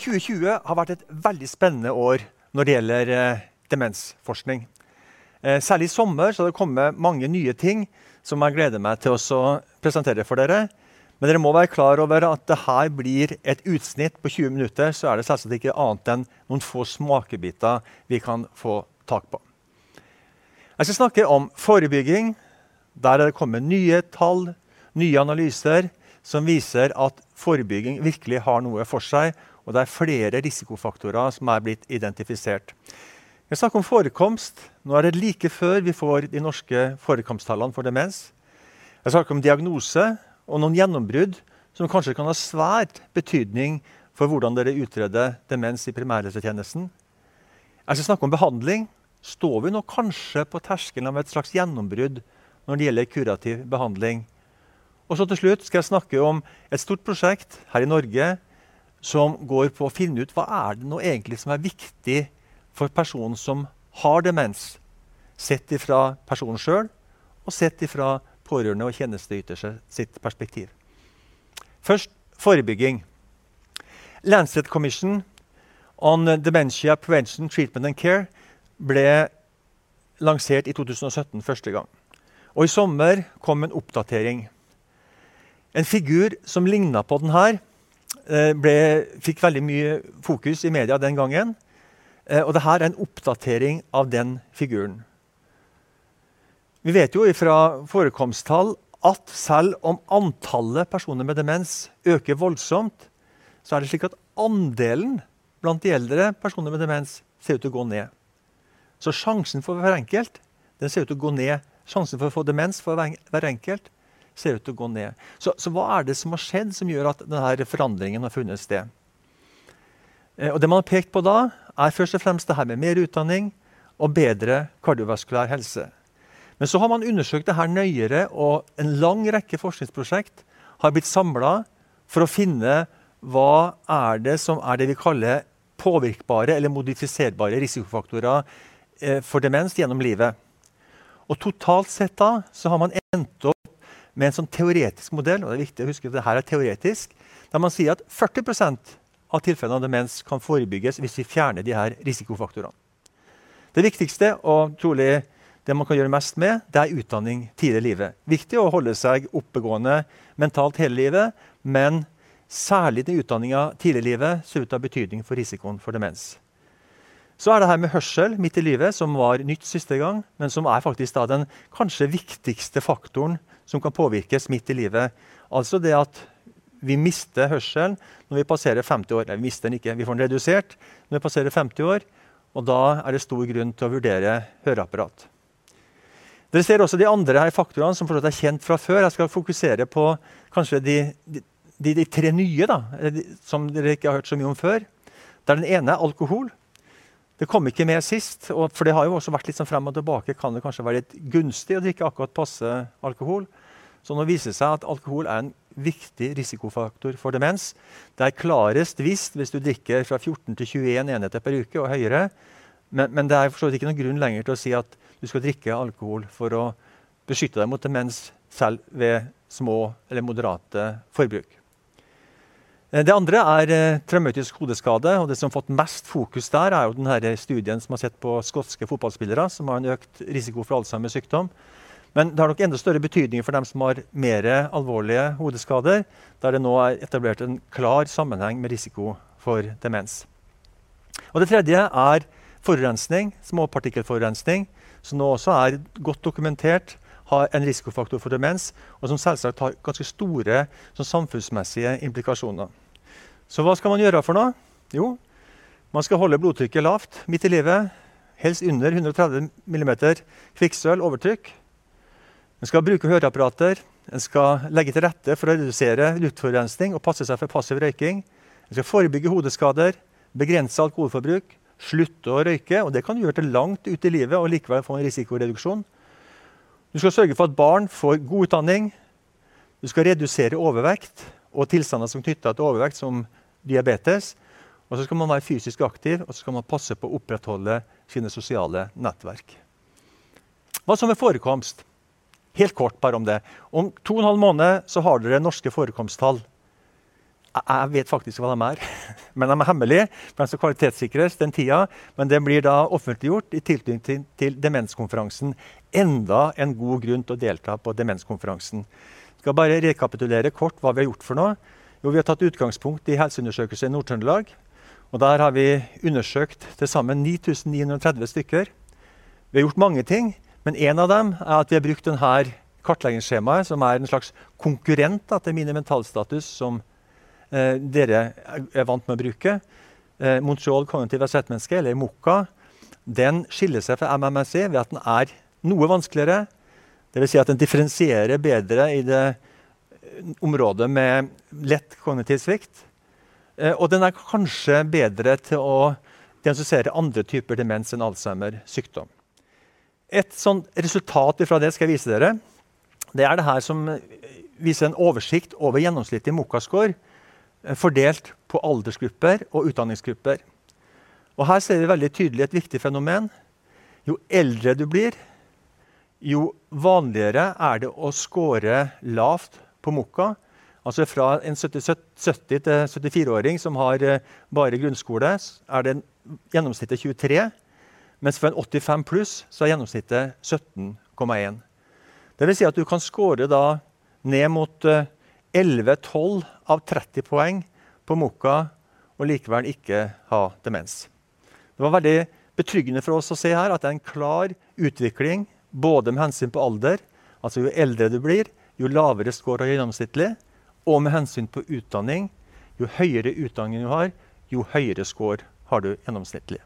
2020 har vært et veldig spennende år når det gjelder eh, demensforskning. Eh, særlig i sommer har det kommet mange nye ting som jeg gleder meg til å presentere for dere. Men dere må være klar over at det her blir et utsnitt på 20 minutter. Så er det selvsagt ikke annet enn noen få smakebiter vi kan få tak på. Jeg skal snakke om forebygging. Der er det kommet nye tall, nye analyser, som viser at forebygging virkelig har noe for seg. Og det er flere risikofaktorer som er blitt identifisert. Jeg snakker om forekomst. Nå er det like før vi får de norske forekomsttallene for demens. Jeg snakker om diagnose og noen gjennombrudd som kanskje kan ha svært betydning for hvordan dere utreder demens i primærhelsetjenesten. Jeg skal snakke om behandling. Står vi nå kanskje på terskelen av et slags gjennombrudd når det gjelder kurativ behandling? Og så til slutt skal jeg snakke om et stort prosjekt her i Norge som går på å finne ut hva er det nå egentlig som er viktig for personen som har demens, sett ifra personen sjøl og sett ifra pårørende og tjenesteyter sitt perspektiv. Først forebygging. Lancet Commission on Dementia Prevention, Treatment and Care ble lansert i 2017 første gang. Og I sommer kom en oppdatering. En figur som ligna på den her, ble, fikk veldig mye fokus i media den gangen. Eh, og dette er en oppdatering av den figuren. Vi vet jo fra forekomsttall at selv om antallet personer med demens øker voldsomt, så er det slik at andelen blant de eldre personer med demens ser ut til å gå ned. Så sjansen for hver enkelt den ser ut til å gå ned. Sjansen for å få demens for hver enkelt ser ut til å gå ned. Så, så, hva er det som har skjedd som gjør at denne forandringen har funnet sted? Eh, og det man har pekt på da, er først og fremst det her med mer utdanning og bedre kardiovaskulær helse. Men så har man undersøkt det her nøyere, og en lang rekke forskningsprosjekt har blitt samla for å finne hva er det som er det vi kaller påvirkbare eller modifiserbare risikofaktorer eh, for demens gjennom livet. Og Totalt sett da, så har man endt opp med en sånn teoretisk modell, og det er viktig å huske at dette er teoretisk, der man sier at 40% av tilfellene av demens kan forebygges hvis vi fjerner de her risikofaktorene. Det viktigste, og trolig det man kan gjøre mest med, det er utdanning tidlig i livet. Viktig å holde seg oppegående mentalt hele livet, men særlig den utdanninga tidlig i livet ser ut til å ha betydning for risikoen for demens. Så er det her med hørsel midt i livet, som var nytt siste gang, men som er faktisk den kanskje viktigste faktoren som kan påvirkes midt i livet. Altså det at vi mister hørselen når vi passerer 50 år. Nei, vi mister den ikke, vi får den redusert når vi passerer 50 år. Og da er det stor grunn til å vurdere høreapparat. Dere ser også de andre her faktorene som er kjent fra før. Jeg skal fokusere på kanskje de, de, de tre nye da, som dere ikke har hørt så mye om før. Der den ene er alkohol. Det kom ikke med sist, for det har jo også vært litt sånn frem og tilbake. Kan det kanskje være litt gunstig å drikke akkurat passe alkohol? Så nå viser det seg at alkohol er en viktig risikofaktor for demens. Det er klarest visst hvis du drikker fra 14 til 21 enheter per uke og høyere. Men, men det er ikke noen grunn lenger til å si at du skal drikke alkohol for å beskytte deg mot demens selv ved små eller moderate forbruk. Eh, det andre er eh, traumatisk hodeskade. og Det som har fått mest fokus der, er jo denne studien som har sett på skotske fotballspillere som har en økt risiko for Alzheimers sykdom. Men det har nok enda større betydning for dem som har mer alvorlige hodeskader, der det nå er etablert en klar sammenheng med risiko for demens. Og Det tredje er forurensning, småpartikkelforurensning, som nå også er godt dokumentert har en risikofaktor for demens, og som selvsagt har ganske store sånn, samfunnsmessige implikasjoner. Så hva skal man gjøre for noe? Jo, man skal holde blodtrykket lavt midt i livet. Helst under 130 mm kvikksølv overtrykk. En skal bruke høreapparater, en skal legge til rette for å redusere luftforurensning og passe seg for passiv røyking. En skal forebygge hodeskader, begrense alkoholforbruk, slutte å røyke. og Det kan du gjøre til langt ut i livet og likevel få en risikoreduksjon. Du skal sørge for at barn får god utdanning. Du skal redusere overvekt og tilstander som knytter til overvekt, som diabetes. Og så skal man være fysisk aktiv og så skal man passe på å opprettholde sine sosiale nettverk. Hva som er forekomst? Helt kort bare om det. Om to og en halv måned så har dere norske forekomsttall. Jeg vet faktisk hva de er, men de er hemmelige. for De skal kvalitetssikres den tida, men det blir da offentliggjort i tilknytning til, til demenskonferansen. Enda en god grunn til å delta på demenskonferansen. Jeg skal bare rekapitulere kort hva vi har gjort for noe. Jo, Vi har tatt utgangspunkt i helseundersøkelse i Nord-Trøndelag. og Der har vi undersøkt til sammen 9930 stykker. Vi har gjort mange ting, men en av dem er at vi har brukt denne kartleggingsskjemaet, som er en slags konkurrent da, til Mine mentalstatus, som dere er vant med å bruke. Eh, Montreal Cognitive Asset-menneske, eller MOCA, den skiller seg fra MMSI ved at den er noe vanskeligere. Dvs. Si at den differensierer bedre i det eh, området med lett kognitiv svikt. Eh, og den er kanskje bedre til å diagnostisere andre typer demens enn Alzheimer sykdom. Et sånt resultat fra det skal jeg vise dere. Det er det her som viser en oversikt over gjennomsnittlig MOCA-score eh, fordelt på aldersgrupper og utdanningsgrupper. Og Her ser vi veldig tydelig et viktig fenomen. Jo eldre du blir, jo vanligere er det å score lavt på moka. Altså Fra en 70 til 74-åring som har eh, bare grunnskole, er det gjennomsnittet 23. Mens for en 85 pluss så er gjennomsnittet 17,1. Det vil si at du kan score ned mot 11-12 eh, av 30 poeng på Moka og likevel ikke ha demens. Det var veldig betryggende for oss å se her at det er en klar utvikling både med hensyn på alder, altså jo eldre du blir, jo lavere score har gjennomsnittlig, og med hensyn på utdanning. Jo høyere utdanning du har, jo høyere score har du gjennomsnittlig.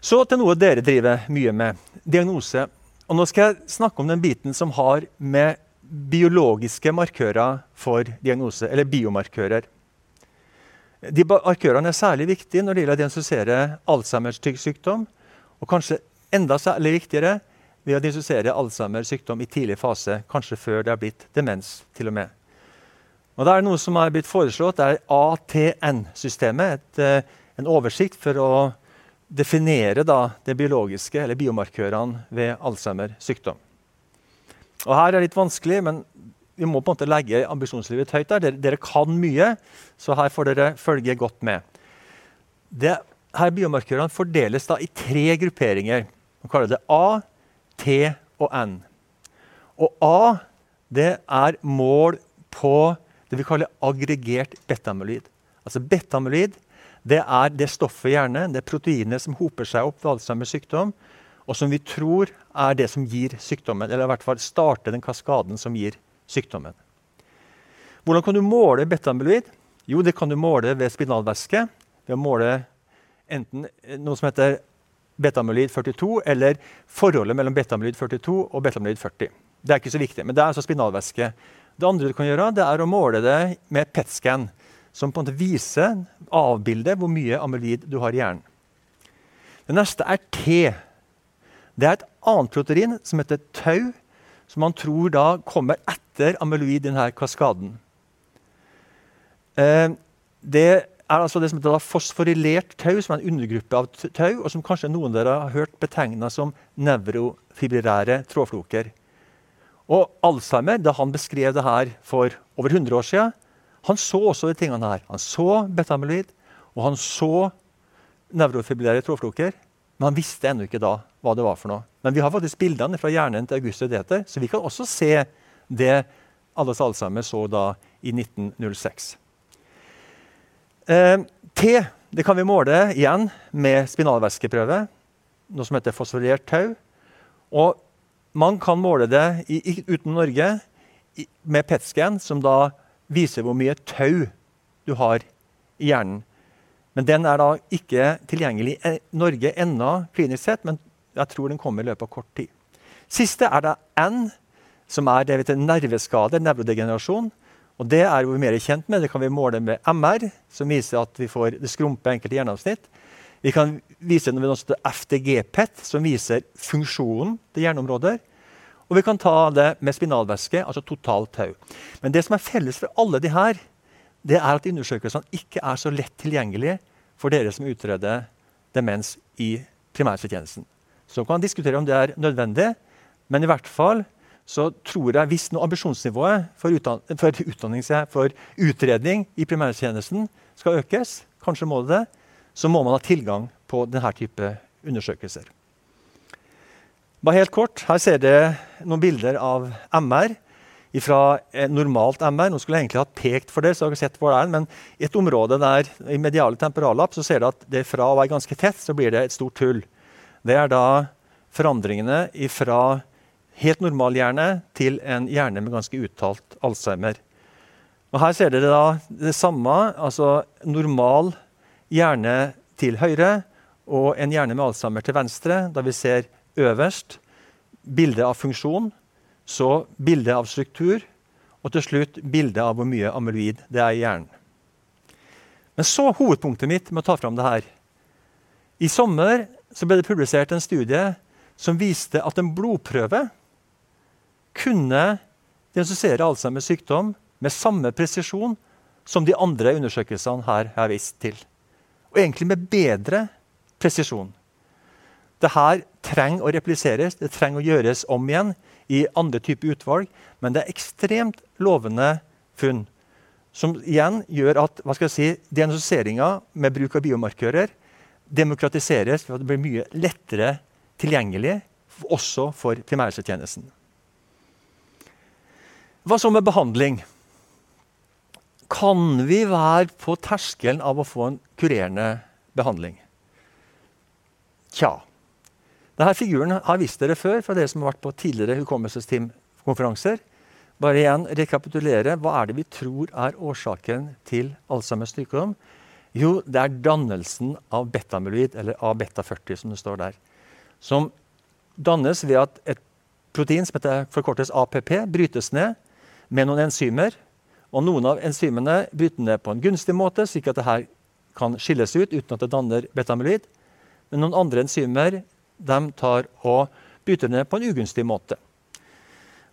Så til noe dere driver mye med diagnose. Og nå skal jeg snakke om den biten som har med biologiske markører for diagnose, eller biomarkører. De markørene er særlig viktige når det gjelder å diagnostisere Alzheimers sykdom, og kanskje enda særlig viktigere ved å diagnostisere Alzheimers sykdom i tidlig fase, kanskje før det er blitt demens. til og med. Og det er Noe som er blitt foreslått, det er ATN-systemet. Eh, en oversikt for å definere da, det biologiske, eller biomarkørene ved Alzheimer sykdom. Og Her er det litt vanskelig, men vi må på en måte legge ambisjonslivet høyt. der. Dere, dere, kan mye, så her får dere følge godt med. Det, her Biomarkørene fordeles da i tre grupperinger. Man kaller det A, T og N. Og A det er mål på det vi kaller aggregert betamyloid. Altså Betamyloid det er det stoffet i hjernen, det proteinet som hoper seg opp ved Alzheimers sykdom, og som vi tror er det som gir sykdommen, eller i hvert fall starter den kaskaden som gir sykdommen. Hvordan kan du måle betamyloid? Jo, det kan du måle ved spinalvæske. Ved å måle enten noe som heter betamyloid 42, eller forholdet mellom betamyloid 42 og betamyloid 40. Det er ikke så viktig, men det er altså spinalvæske. Det andre du kan gjøre, det er å måle det med PET-scan som på en måte viser, avbilder, hvor mye amyloid du har i hjernen. Det neste er T. Det er et annet protein som heter tau, som man tror da kommer etter amyloid denne kaskaden. Eh, det er altså det som heter fosforilert tau, som er en undergruppe av tau, og som kanskje noen av dere har hørt betegna som nevrofibrillære trådfloker. Og Alzheimer, da han beskrev det her for over 100 år siden, han så også de tingene her. Han så betamyloid, og han så nevrofibrillære trådfloker. Men han visste ennå ikke da hva det var for noe. Men vi har faktisk bildene fra hjernen til Auguste Deter, så vi kan også se det alle Alzheimer så da i 1906. Eh, T det kan vi måle igjen med spinalvæskeprøve, noe som heter fosforert tau. Og man kan måle det i, uten Norge i, med PET-scan, som da viser hvor mye tau du har i hjernen. Men Den er da ikke tilgjengelig i Norge ennå, klinisk sett, men jeg tror den kommer i løpet av kort tid. Siste er da N, som er det vi heter nerveskade, nevrodegenerasjon. Og Det er vi mer kjent med. Det kan vi måle med MR, som viser at vi får det skrumper enkelte hjerneavsnitt. Vi kan vise det med FDG-PET, som viser funksjonen til hjerneområder. Og vi kan ta det med spinalvæske, altså totalt tau. Men det som er felles for alle de her, det er at undersøkelsene ikke er så lett tilgjengelige for dere som utreder demens i primærhelsetjenesten. Så kan man diskutere om det er nødvendig, men i hvert fall så tror jeg hvis noe ambisjonsnivået for, for, for utredning i primærhelsetjenesten skal økes, kanskje må det, så må man ha tilgang på denne type undersøkelser. Bare helt kort, Her ser dere noen bilder av MR fra normalt MR. Nå skulle jeg egentlig hatt pekt for det, så dere sett hvor det er, men et område der i mediale temporallapp så ser du at det fra å være ganske tett, så blir det et stort hull. Det er da forandringene fra helt normal hjerne til en hjerne med ganske uttalt Alzheimer. Og Her ser dere da det samme, altså normal hjerne til høyre og en hjerne med Alzheimer til venstre. Da vi ser øverst bildet av funksjon, så bilde av struktur, og til slutt bilde av hvor mye amyloid det er i hjernen. Men så hovedpunktet mitt med å ta fram det her. I sommer ble det publisert en studie som viste at en blodprøve kunne diagnostisere Alzheimers sykdom med samme presisjon som de andre undersøkelsene her har vist til. Og egentlig med bedre presisjon. Dette trenger å repliseres, det trenger å gjøres om igjen i andre typer utvalg, men det er ekstremt lovende funn. Som igjen gjør at hva skal jeg si, diagnostiseringa med bruk av biomarkører demokratiseres ved at det blir mye lettere tilgjengelig også for primærhelsetjenesten. Hva så med behandling? Kan vi være på terskelen av å få en kurerende behandling? Tja. Denne figuren har vist dere før fra dere som har vært på tidligere hukommelsesteamkonferanser. Bare igjen rekapitulere. Hva er det vi tror er årsaken til Alzheimers sykdom? Jo, det er dannelsen av betamyloid, eller A-beta40, som det står der. Som dannes ved at et protein som heter forkortes APP, brytes ned med noen enzymer. Og noen av enzymene bryter ned på en gunstig måte, slik at det kan skilles ut uten at det danner betamyloid. Men noen andre enzymer de tar og bryter ned på en ugunstig måte.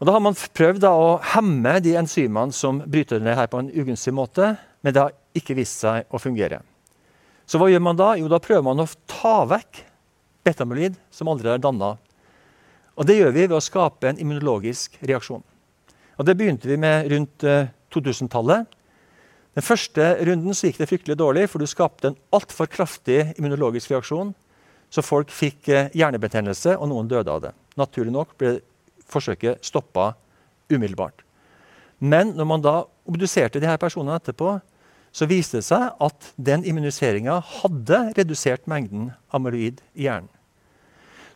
Og da har man prøvd å hemme de enzymene som bryter ned her på en ugunstig måte, men det har ikke vist seg å fungere. Så hva gjør man da? Jo, da prøver man å ta vekk betamyloid som allerede er danna. Og det gjør vi ved å skape en immunologisk reaksjon. Og Det begynte vi med rundt 2000-tallet. Eh, Den første runden gikk det fryktelig dårlig, for du skapte en altfor kraftig immunologisk reaksjon. Så folk fikk eh, hjernebetennelse, og noen døde av det. Naturlig nok ble forsøket stoppa umiddelbart. Men når man da obduserte de her personene etterpå, så viste det seg at den immuniseringa hadde redusert mengden amyloid i hjernen.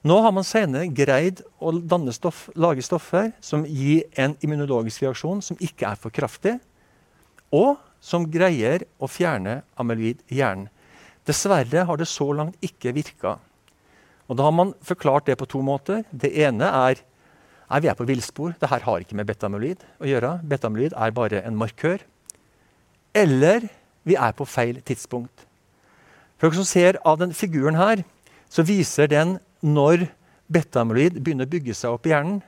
Nå har man senere greid å stoff, lage stoffer som gir en immunologisk reaksjon som ikke er for kraftig, og som greier å fjerne amyloid i hjernen. Dessverre har det så langt ikke virka. Og da har man forklart det på to måter. Det ene er at vi er på villspor. Dette har ikke med betamyloid å gjøre. Betamyloid er bare en markør. Eller vi er på feil tidspunkt. For dere som ser av den figuren her, så viser den når betamyloid begynner å bygge seg opp i hjernen,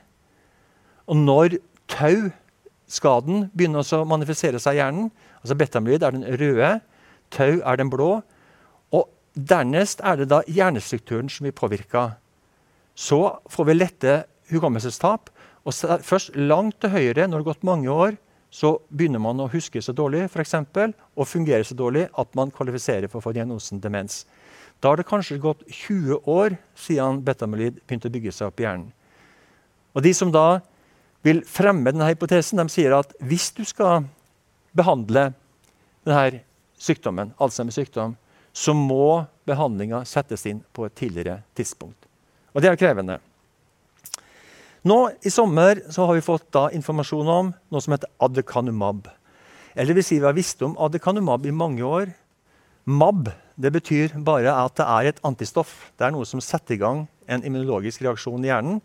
og når tau-skaden begynner å manifisere seg i hjernen altså Betamyloid er den røde, tau er den blå. Dernest er det da hjernestrukturen som blir påvirka. Så får vi lette hukommelsestap. Og først langt til høyre, når det har gått mange år, så begynner man å huske så dårlig for eksempel, og fungere så dårlig at man kvalifiserer for å få diagnosen demens. Da har det kanskje gått 20 år siden betamyloid begynte å bygge seg opp i hjernen. Og De som da vil fremme denne hypotesen, de sier at hvis du skal behandle denne sykdommen, Alzheimers sykdom, så må behandlinga settes inn på et tidligere tidspunkt. Og det er krevende. Nå I sommer så har vi fått da informasjon om noe som heter adekanumab. Eller vil si vi har visst om adekanumab i mange år. MAB det betyr bare at det er et antistoff. Det er noe som setter i gang en immunologisk reaksjon i hjernen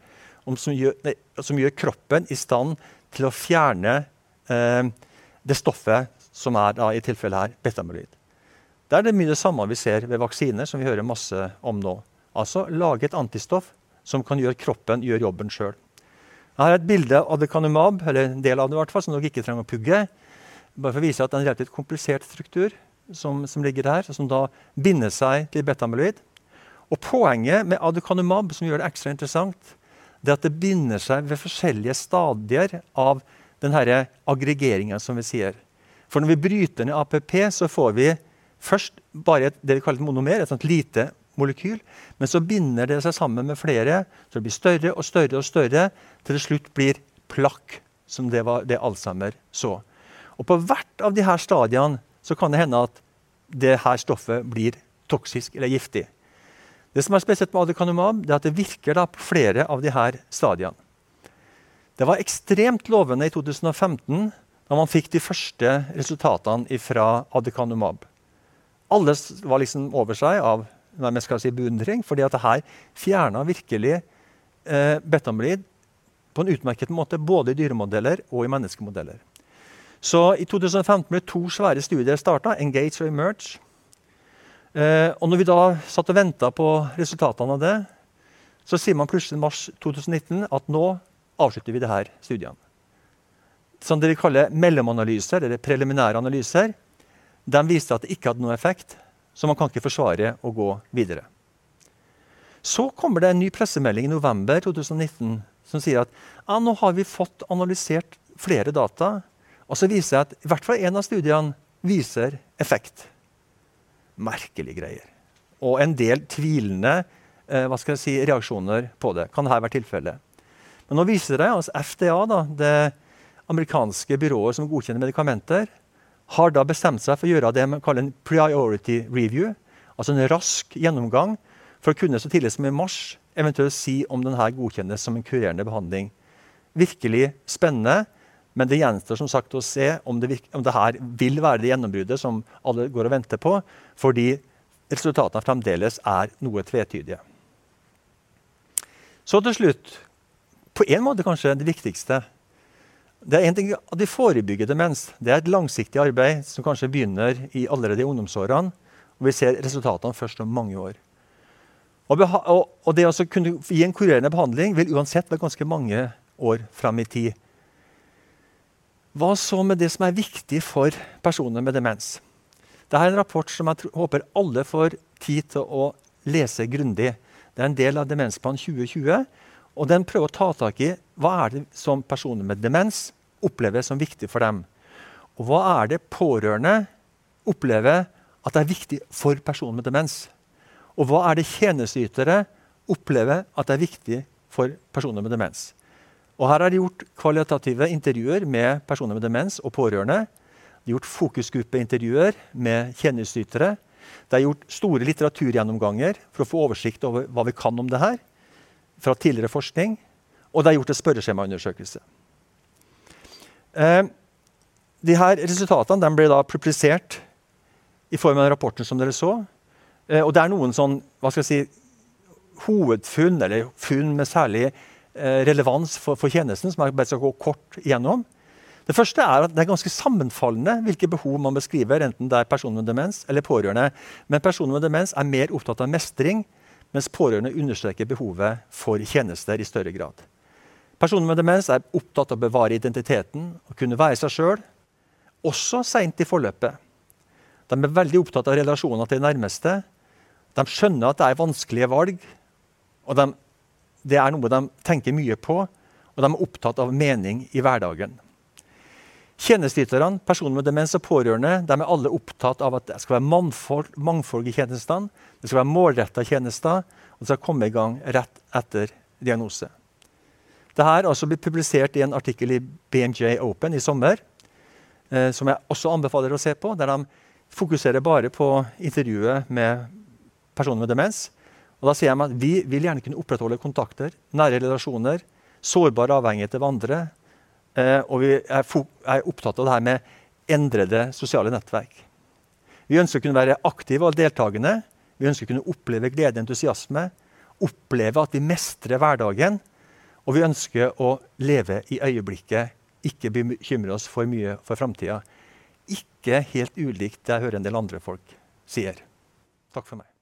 som gjør, nei, som gjør kroppen i stand til å fjerne eh, det stoffet som er da, i tilfellet her betamyloid. Det er det mye det samme vi ser ved vaksiner, som vi hører masse om nå. Altså lage et antistoff som kan gjøre kroppen gjøre jobben sjøl. Her er et bilde av adekanumab, eller en del av det i hvert fall, som dere ikke trenger å pugge. Bare for å vise at det er en relativt komplisert struktur som, som, ligger der, som da binder seg til betamyloid. Og Poenget med aducanumab som gjør det ekstra interessant, det er at det binder seg ved forskjellige stadier av denne aggregeringa, som vi sier. For når vi bryter ned APP, så får vi først bare et, det vi kaller et monomer, et sånt lite molekyl. Men så binder det seg sammen med flere, så det blir større og større og større, til det slutt blir plakk, som det var det Alzheimer så. Og på hvert av disse stadiene så kan det hende at det her stoffet blir toksisk eller giftig. Det som er spesielt med adekanumab, det er at det virker på flere av disse stadiene. Det var ekstremt lovende i 2015 da man fikk de første resultatene fra adekanumab. Alle var liksom over seg av nærmest skal si beundring, fordi at det her fjerna virkelig eh, betamyloid på en utmerket måte både i dyremodeller og i menneskemodeller. Så I 2015 ble to svære studier starta, Engage og Emerge. Eh, og når vi da satt og venta på resultatene av det, så sier man plutselig i mars 2019 at nå avslutter vi det her studiene. Som dere kaller mellomanalyser, eller preliminære analyser, de viste at det ikke hadde noen effekt. Så man kan ikke forsvare å gå videre. Så kommer det en ny pressemelding i november 2019 som sier at ja, nå har vi fått analysert flere data. Og så viser jeg at i hvert fall én av studiene viser effekt. Merkelige greier. Og en del tvilende eh, hva skal jeg si, reaksjoner på det. Kan dette være tilfellet? Men nå viser det altså FDA, da, det amerikanske byrået som godkjenner medikamenter, har da bestemt seg for å gjøre det man kaller en priority review. Altså en rask gjennomgang for å kunne så tidlig som i mars eventuelt si om denne godkjennes som en kurerende behandling. Virkelig spennende, men det gjenstår som sagt å se om det, om det her vil være det gjennombruddet som alle går og venter på, fordi resultatene fremdeles er noe tvetydige. Så til slutt, på en måte kanskje det viktigste det er en ting at De forebygger demens. Det er et langsiktig arbeid som kanskje begynner i allerede i ungdomsårene. og Vi ser resultatene først om mange år. Og, og det å kunne gi en kurerende behandling vil uansett være ganske mange år fram i tid. Hva så med det som er viktig for personer med demens? Dette er en rapport som jeg håper alle får tid til å lese grundig. Det er en del av Demensplan 2020. og Den prøver å ta tak i hva er det som personer med demens opplever som viktig for dem. Og hva er det pårørende opplever at det er viktig for personer med demens? Og hva er det tjenesteytere opplever at det er viktig for personer med demens? Og Her er det gjort kvalitative intervjuer med personer med demens og pårørende. Det er gjort fokusgruppeintervjuer med tjenesteytere. Det er gjort store litteraturgjennomganger for å få oversikt over hva vi kan om det her, fra tidligere forskning. Og det er gjort en spørreskjemaundersøkelse. Eh, de her Resultatene ble da publisert i form av rapporten som dere så. Eh, og det er noen sånn, hva skal jeg si, hovedfunn, eller funn med særlig eh, relevans for, for, tjenesten, som jeg bare skal gå kort igjennom. Det første er at det er ganske sammenfallende hvilke behov man beskriver, enten det er personer med demens eller pårørende. Men personer med demens er mer opptatt av mestring, mens pårørende understreker behovet for tjenester i større grad. Personer med demens er opptatt av å bevare identiteten og kunne være seg sjøl, også seint i forløpet. De er veldig opptatt av relasjoner til de nærmeste. De skjønner at det er vanskelige valg, og de, det er noe de tenker mye på. Og de er opptatt av mening i hverdagen. Tjenesteyterne, personer med demens og pårørende, de er alle opptatt av at det skal være mangfold, mangfold i tjenestene, det skal være målretta tjenester, og det skal komme i gang rett etter diagnose. Dette her også blitt publisert i en artikkel i BMJ Open i sommer, eh, som jeg også anbefaler å se på, der de fokuserer bare på intervjuet med personer med demens. Og da sier de at Vi vil gjerne kunne opprettholde kontakter, nære relasjoner, sårbare avhengigheter av andre. Eh, og vi er, er, opptatt av det her med endrede sosiale nettverk. Vi ønsker å kunne være aktive og deltakende. Vi ønsker å kunne oppleve glede og entusiasme. Oppleve at vi mestrer hverdagen og vi ønsker å leve i øyeblikket, ikke bekymre oss for mye for framtida. Ikke helt ulikt det jeg hører en del andre folk sier. Takk for meg.